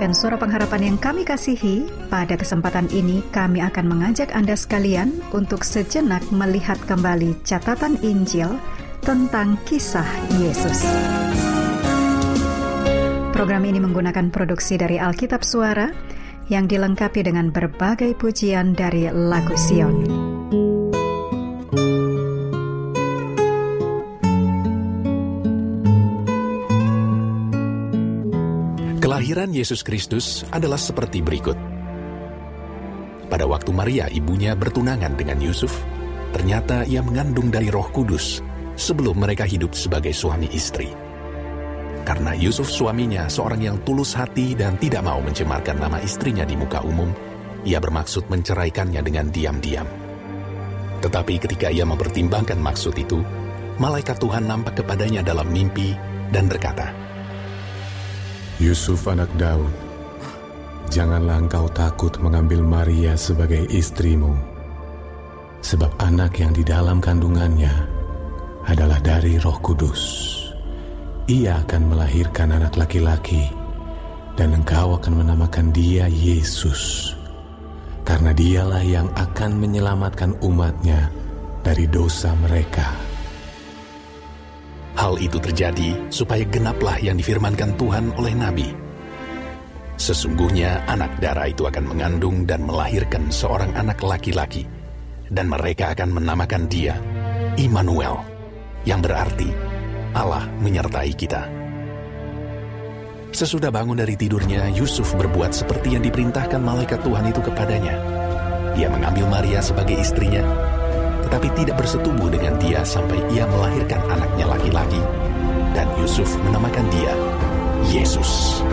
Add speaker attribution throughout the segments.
Speaker 1: Advent Suara Pengharapan yang kami kasihi, pada kesempatan ini kami akan mengajak Anda sekalian untuk sejenak melihat kembali catatan Injil tentang kisah Yesus. Program ini menggunakan produksi dari Alkitab Suara yang dilengkapi dengan berbagai pujian dari lagu Sion.
Speaker 2: Kelahiran Yesus Kristus adalah seperti berikut. Pada waktu Maria ibunya bertunangan dengan Yusuf, ternyata ia mengandung dari roh kudus sebelum mereka hidup sebagai suami istri. Karena Yusuf suaminya seorang yang tulus hati dan tidak mau mencemarkan nama istrinya di muka umum, ia bermaksud menceraikannya dengan diam-diam. Tetapi ketika ia mempertimbangkan maksud itu, malaikat Tuhan nampak kepadanya dalam mimpi dan berkata,
Speaker 3: Yusuf anak Daud, janganlah engkau takut mengambil Maria sebagai istrimu, sebab anak yang di dalam kandungannya adalah dari roh kudus. Ia akan melahirkan anak laki-laki, dan engkau akan menamakan dia Yesus, karena dialah yang akan menyelamatkan umatnya dari dosa mereka.
Speaker 2: Hal itu terjadi supaya genaplah yang difirmankan Tuhan oleh Nabi. Sesungguhnya anak darah itu akan mengandung dan melahirkan seorang anak laki-laki, dan mereka akan menamakan dia Immanuel, yang berarti Allah menyertai kita. Sesudah bangun dari tidurnya, Yusuf berbuat seperti yang diperintahkan malaikat Tuhan itu kepadanya. Ia mengambil Maria sebagai istrinya, tetapi tidak bersetubuh dengan dia sampai ia melahirkan anaknya laki-laki, dan Yusuf menamakan dia Yesus.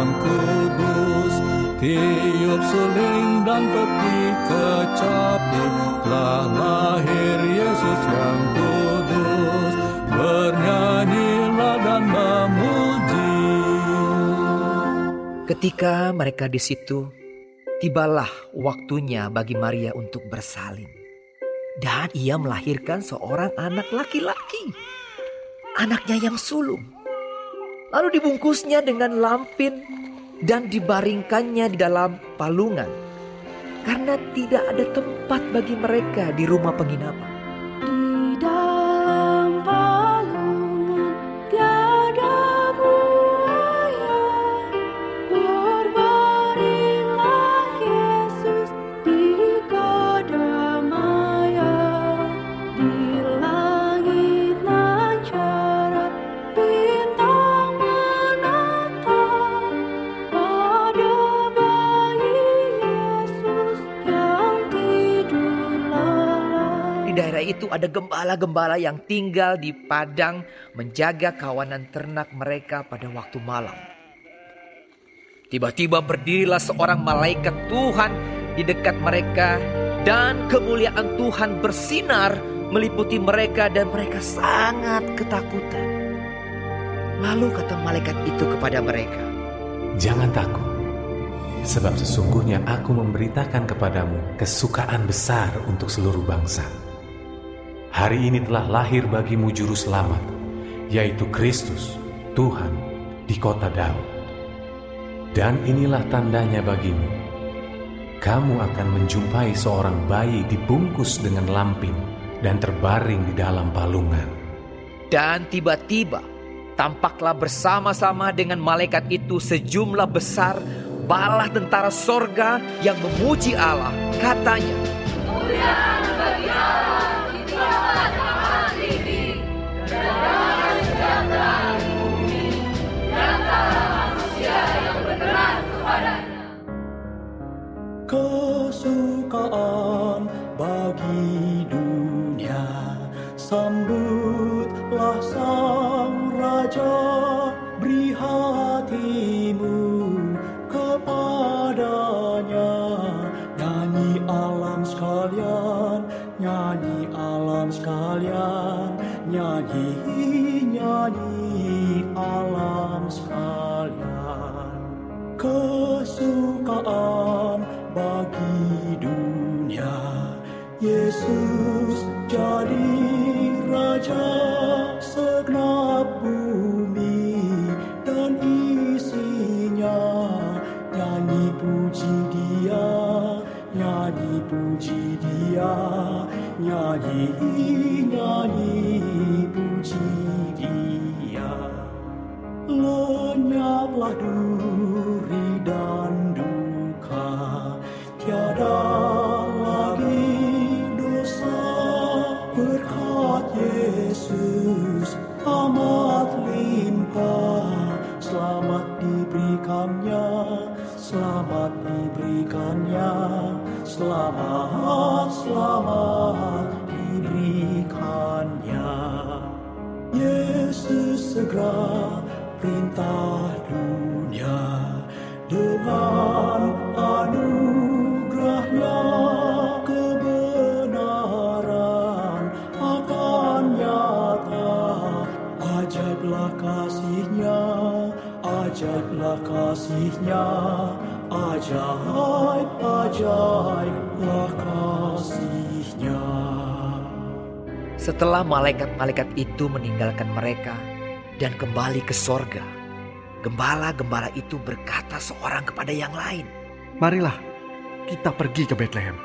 Speaker 4: Yang kudus Tiup suling dan peti kecapi Telah lahir Yesus yang kudus Bernyanyilah dan memuji
Speaker 5: Ketika mereka di situ, tibalah waktunya bagi Maria untuk bersalin. Dan ia melahirkan seorang anak laki-laki. anaknya yang sulung. Lalu dibungkusnya dengan lampin dan dibaringkannya di dalam palungan. Karena tidak ada tempat bagi mereka di rumah penginapan. Ada gembala-gembala yang tinggal di padang menjaga kawanan ternak mereka pada waktu malam. Tiba-tiba berdirilah seorang malaikat Tuhan di dekat mereka dan kemuliaan Tuhan bersinar meliputi mereka dan mereka sangat ketakutan. Lalu kata malaikat itu kepada mereka,
Speaker 3: Jangan takut, sebab sesungguhnya aku memberitakan kepadamu kesukaan besar untuk seluruh bangsa. Hari ini telah lahir bagimu juru selamat, yaitu Kristus, Tuhan, di kota Daud. Dan inilah tandanya bagimu. Kamu akan menjumpai seorang bayi dibungkus dengan lampin dan terbaring di dalam palungan.
Speaker 5: Dan tiba-tiba tampaklah bersama-sama dengan malaikat itu sejumlah besar bala tentara sorga yang memuji Allah. Katanya,
Speaker 6: kesukaan bagi dunia. Sambutlah sang raja beri hatimu kepadanya. Nyanyi alam sekalian nyanyi alam sekalian. Nyanyi nyanyi alam sekalian. Kesukaan bagi dunia. Yesus jadi raja segenap bumi dan isinya. Nyanyi puji dia nyanyi puji dia. Nyanyi nyanyi puji dia. Lenyaplah duri dan selamat selamat diberikannya. Yesus segera perintah dunia. Dengan anugerahnya kebenaran akan nyata. Ajaiblah kasihnya ajaiblah kasihnya. Ajaib ajaiblah kasihnya
Speaker 5: setelah malaikat-malaikat itu meninggalkan mereka dan kembali ke sorga, gembala-gembala itu berkata seorang kepada yang lain,
Speaker 7: Marilah kita pergi ke Bethlehem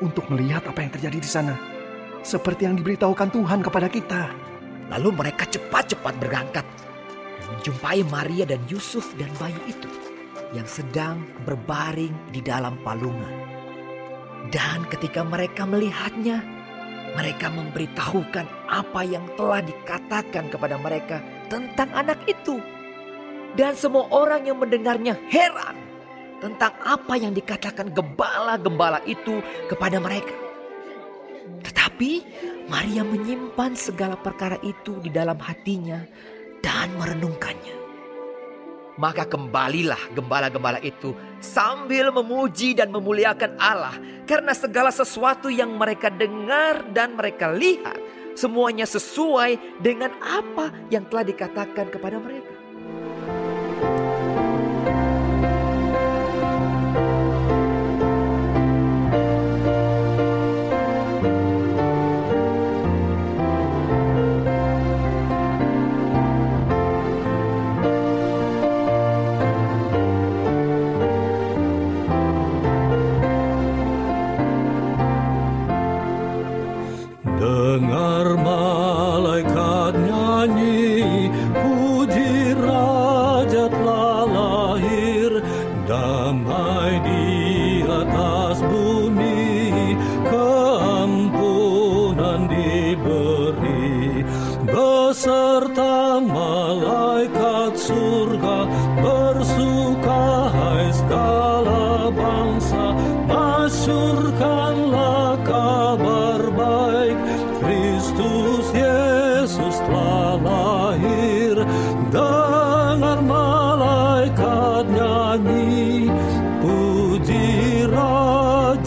Speaker 7: untuk melihat apa yang terjadi di sana. Seperti yang diberitahukan Tuhan kepada kita.
Speaker 5: Lalu mereka cepat-cepat berangkat dan menjumpai Maria dan Yusuf dan bayi itu yang sedang berbaring di dalam palungan. Dan ketika mereka melihatnya, mereka memberitahukan apa yang telah dikatakan kepada mereka tentang anak itu. Dan semua orang yang mendengarnya heran tentang apa yang dikatakan gembala-gembala itu kepada mereka. Tetapi Maria menyimpan segala perkara itu di dalam hatinya dan merenungkannya. Maka kembalilah gembala-gembala itu sambil memuji dan memuliakan Allah karena segala sesuatu yang mereka dengar dan mereka lihat semuanya sesuai dengan apa yang telah dikatakan kepada mereka.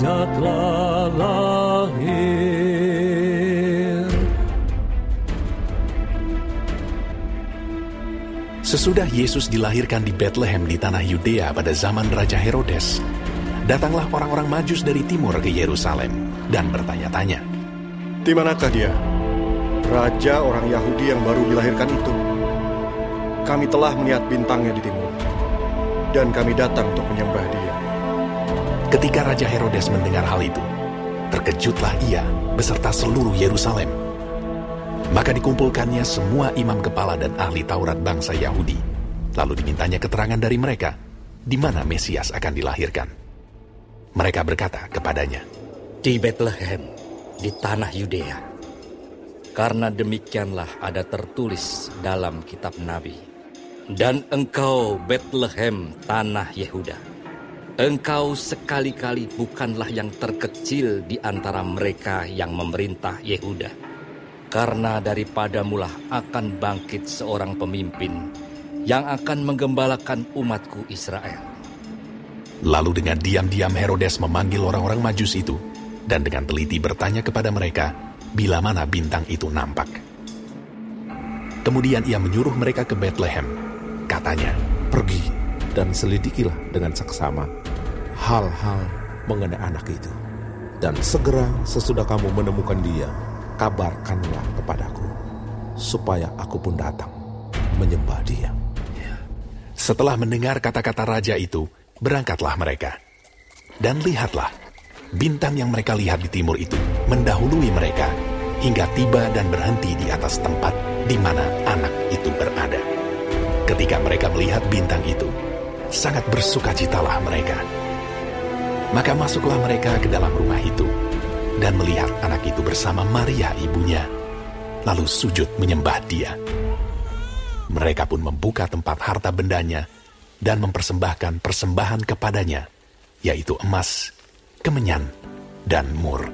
Speaker 6: Raja telah lahir
Speaker 2: Sesudah Yesus dilahirkan di Bethlehem di tanah Yudea pada zaman Raja Herodes, datanglah orang-orang Majus dari timur ke Yerusalem dan bertanya-tanya,
Speaker 7: Di manakah dia? Raja orang Yahudi yang baru dilahirkan itu. Kami telah melihat bintangnya di timur. Dan kami datang untuk menyembah dia.
Speaker 2: Ketika Raja Herodes mendengar hal itu, terkejutlah ia beserta seluruh Yerusalem. Maka dikumpulkannya semua imam kepala dan ahli Taurat bangsa Yahudi. Lalu dimintanya keterangan dari mereka, di mana Mesias akan dilahirkan. Mereka berkata kepadanya,
Speaker 8: di Bethlehem, di tanah Yudea. Karena demikianlah ada tertulis dalam kitab Nabi. Dan engkau Bethlehem, tanah Yehuda. Engkau sekali-kali bukanlah yang terkecil di antara mereka yang memerintah Yehuda. Karena daripadamulah akan bangkit seorang pemimpin yang akan menggembalakan umatku Israel.
Speaker 2: Lalu dengan diam-diam Herodes memanggil orang-orang majus itu, dan dengan teliti bertanya kepada mereka, bila mana bintang itu nampak. Kemudian ia menyuruh mereka ke Bethlehem. Katanya,
Speaker 9: Pergi dan selidikilah dengan seksama hal-hal mengenai anak itu. Dan segera sesudah kamu menemukan dia, kabarkanlah kepadaku, supaya aku pun datang menyembah dia.
Speaker 2: Setelah mendengar kata-kata raja itu, berangkatlah mereka. Dan lihatlah, bintang yang mereka lihat di timur itu mendahului mereka hingga tiba dan berhenti di atas tempat di mana anak itu berada. Ketika mereka melihat bintang itu, sangat bersukacitalah mereka. Maka masuklah mereka ke dalam rumah itu dan melihat anak itu bersama Maria ibunya, lalu sujud menyembah dia. Mereka pun membuka tempat harta bendanya dan mempersembahkan persembahan kepadanya, yaitu emas, kemenyan, dan mur.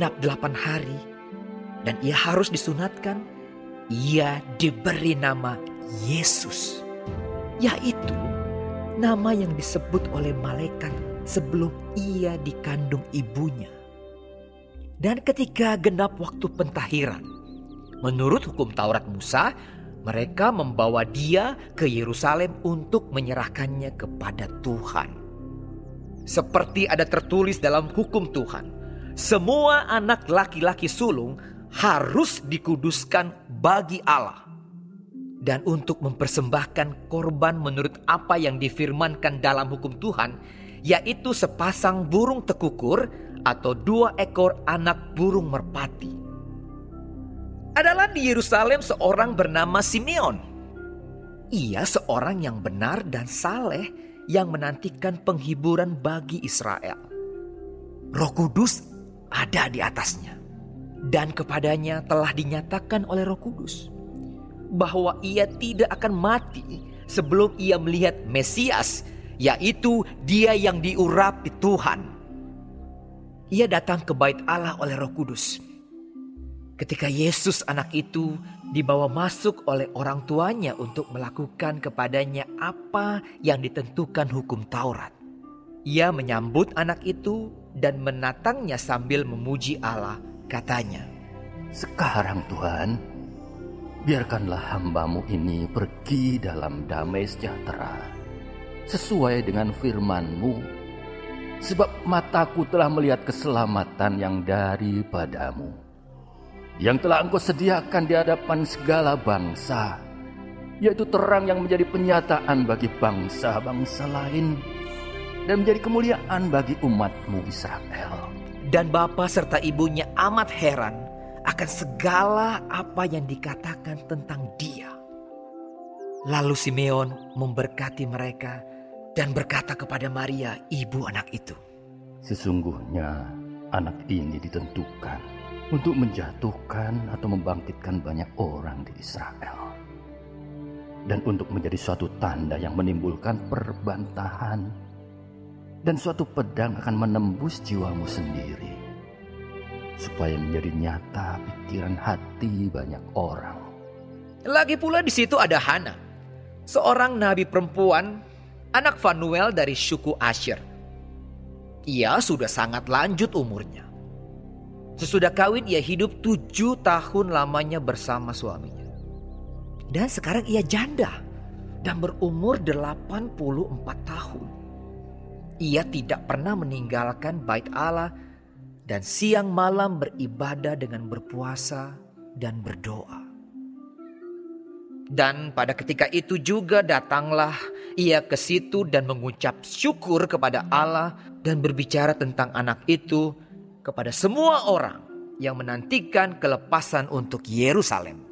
Speaker 5: Genap delapan hari dan ia harus disunatkan, ia diberi nama Yesus, yaitu nama yang disebut oleh malaikat sebelum ia dikandung ibunya. Dan ketika genap waktu pentahiran, menurut hukum Taurat Musa, mereka membawa dia ke Yerusalem untuk menyerahkannya kepada Tuhan. Seperti ada tertulis dalam hukum Tuhan, semua anak laki-laki sulung harus dikuduskan bagi Allah. Dan untuk mempersembahkan korban menurut apa yang difirmankan dalam hukum Tuhan, yaitu sepasang burung tekukur atau dua ekor anak burung merpati. Adalah di Yerusalem seorang bernama Simeon. Ia seorang yang benar dan saleh yang menantikan penghiburan bagi Israel. Roh Kudus ada di atasnya dan kepadanya telah dinyatakan oleh Roh Kudus bahwa ia tidak akan mati sebelum ia melihat Mesias, yaitu Dia yang diurapi Tuhan. Ia datang ke Bait Allah oleh Roh Kudus. Ketika Yesus, anak itu, dibawa masuk oleh orang tuanya untuk melakukan kepadanya apa yang ditentukan hukum Taurat. Ia menyambut anak itu dan menatangnya sambil memuji Allah Katanya,
Speaker 10: Sekarang Tuhan, biarkanlah hambamu ini pergi dalam damai sejahtera, sesuai dengan firmanmu, sebab mataku telah melihat keselamatan yang daripadamu, yang telah engkau sediakan di hadapan segala bangsa, yaitu terang yang menjadi penyataan bagi bangsa-bangsa lain, dan menjadi kemuliaan bagi umatmu Israel.
Speaker 5: Dan bapak serta ibunya amat heran akan segala apa yang dikatakan tentang dia. Lalu Simeon memberkati mereka dan berkata kepada Maria, ibu anak itu.
Speaker 10: Sesungguhnya anak ini ditentukan untuk menjatuhkan atau membangkitkan banyak orang di Israel. Dan untuk menjadi suatu tanda yang menimbulkan perbantahan dan suatu pedang akan menembus jiwamu sendiri, supaya menjadi nyata pikiran hati banyak orang.
Speaker 5: Lagi pula di situ ada Hana, seorang nabi perempuan, anak Fanuel dari suku Asher. Ia sudah sangat lanjut umurnya. Sesudah kawin ia hidup tujuh tahun lamanya bersama suaminya. Dan sekarang ia janda dan berumur 84 tahun. Ia tidak pernah meninggalkan bait Allah dan siang malam beribadah dengan berpuasa dan berdoa. Dan pada ketika itu juga datanglah ia ke situ dan mengucap syukur kepada Allah dan berbicara tentang anak itu kepada semua orang yang menantikan kelepasan untuk Yerusalem.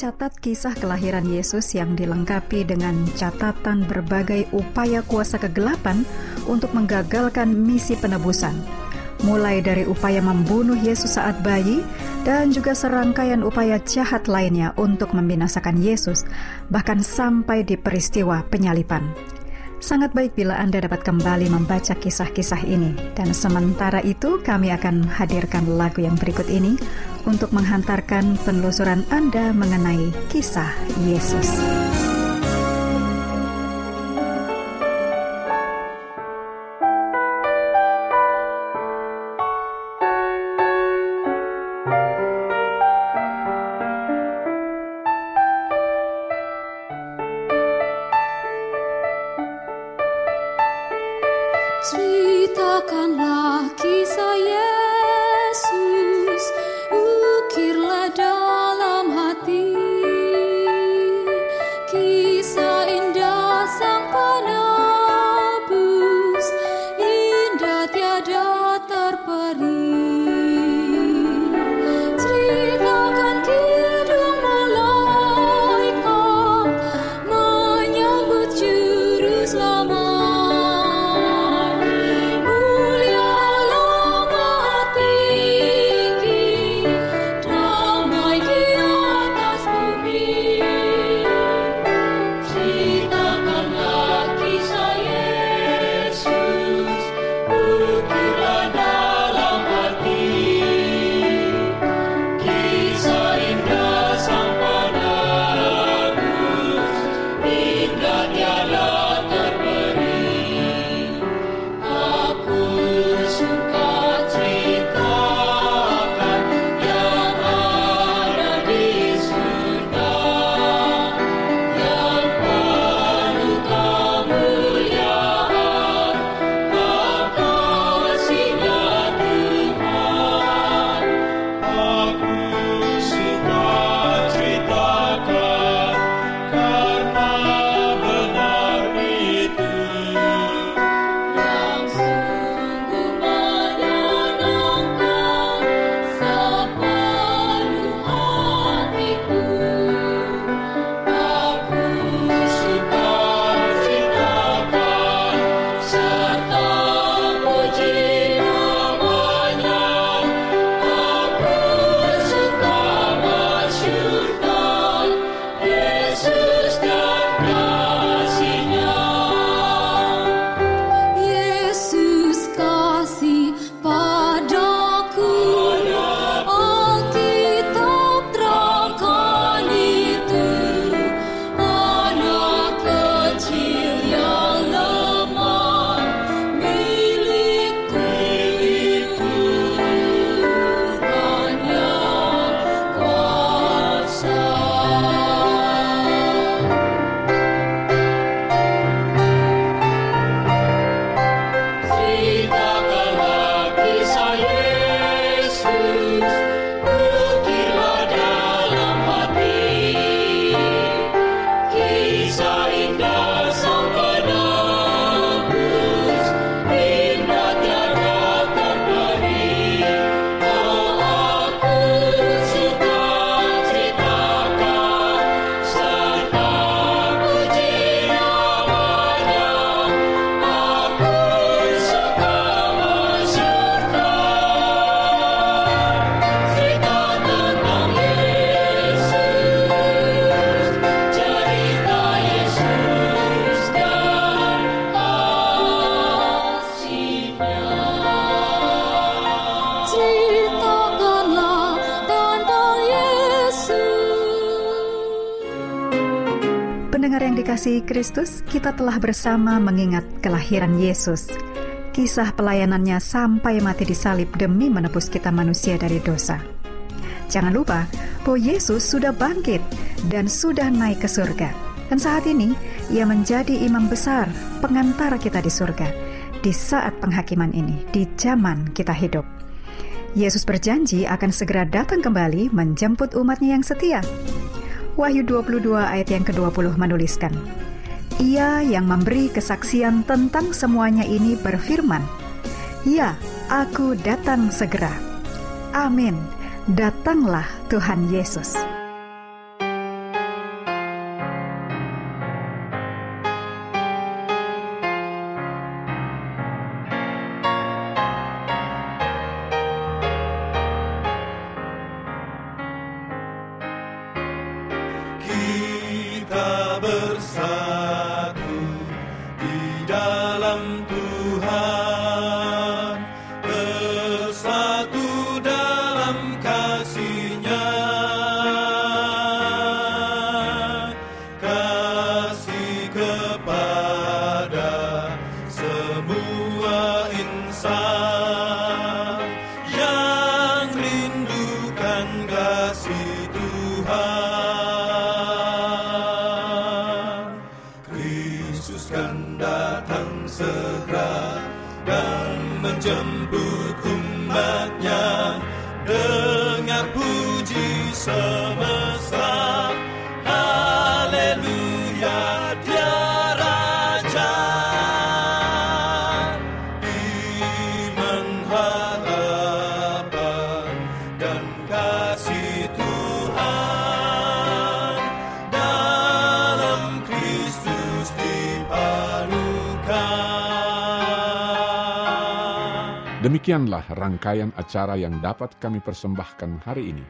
Speaker 11: Mencatat kisah kelahiran Yesus yang dilengkapi dengan catatan berbagai upaya kuasa kegelapan untuk menggagalkan misi penebusan. Mulai dari upaya membunuh Yesus saat bayi dan juga serangkaian upaya jahat lainnya untuk membinasakan Yesus, bahkan sampai di peristiwa penyalipan. Sangat baik bila Anda dapat kembali membaca kisah-kisah ini. Dan sementara itu kami akan hadirkan lagu yang berikut ini untuk menghantarkan penelusuran Anda mengenai kisah Yesus. Dikasihi Kristus, kita telah bersama mengingat kelahiran Yesus. Kisah pelayanannya sampai mati disalib demi menebus kita manusia dari dosa. Jangan lupa bahwa Yesus sudah bangkit dan sudah naik ke surga. Dan saat ini, ia menjadi imam besar, pengantara kita di surga. Di saat penghakiman ini, di zaman kita hidup. Yesus berjanji akan segera datang kembali menjemput umatnya yang setia. Wahyu 22 ayat yang ke-20 menuliskan, Ia yang memberi kesaksian tentang semuanya ini berfirman, Ya, aku datang segera. Amin. Datanglah Tuhan Yesus.
Speaker 12: I see.
Speaker 13: Demikianlah rangkaian acara yang dapat kami persembahkan hari ini.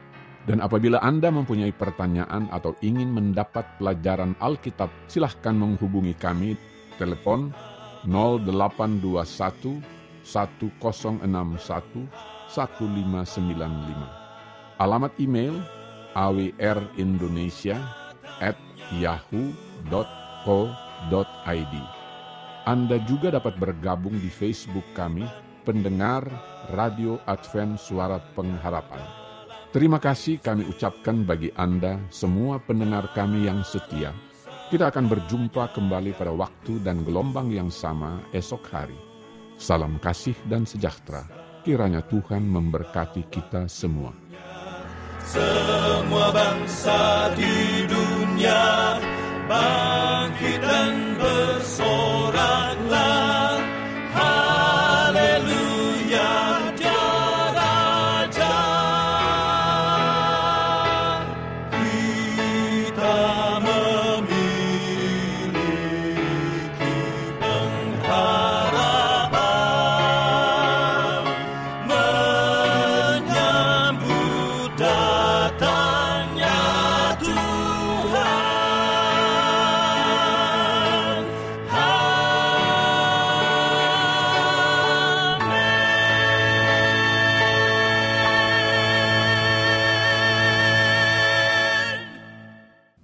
Speaker 13: Dan apabila Anda mempunyai pertanyaan atau ingin mendapat pelajaran Alkitab, silahkan menghubungi kami. Telepon 0821 1061 1595. Alamat email awrindonesia at yahoo.co.id. Anda juga dapat bergabung di Facebook kami, pendengar Radio Advent Suara Pengharapan. Terima kasih kami ucapkan bagi Anda, semua pendengar kami yang setia. Kita akan berjumpa kembali pada waktu dan gelombang yang sama esok hari. Salam kasih dan sejahtera. Kiranya Tuhan memberkati kita semua.
Speaker 12: Semua bangsa di dunia bangkit dan bersoraklah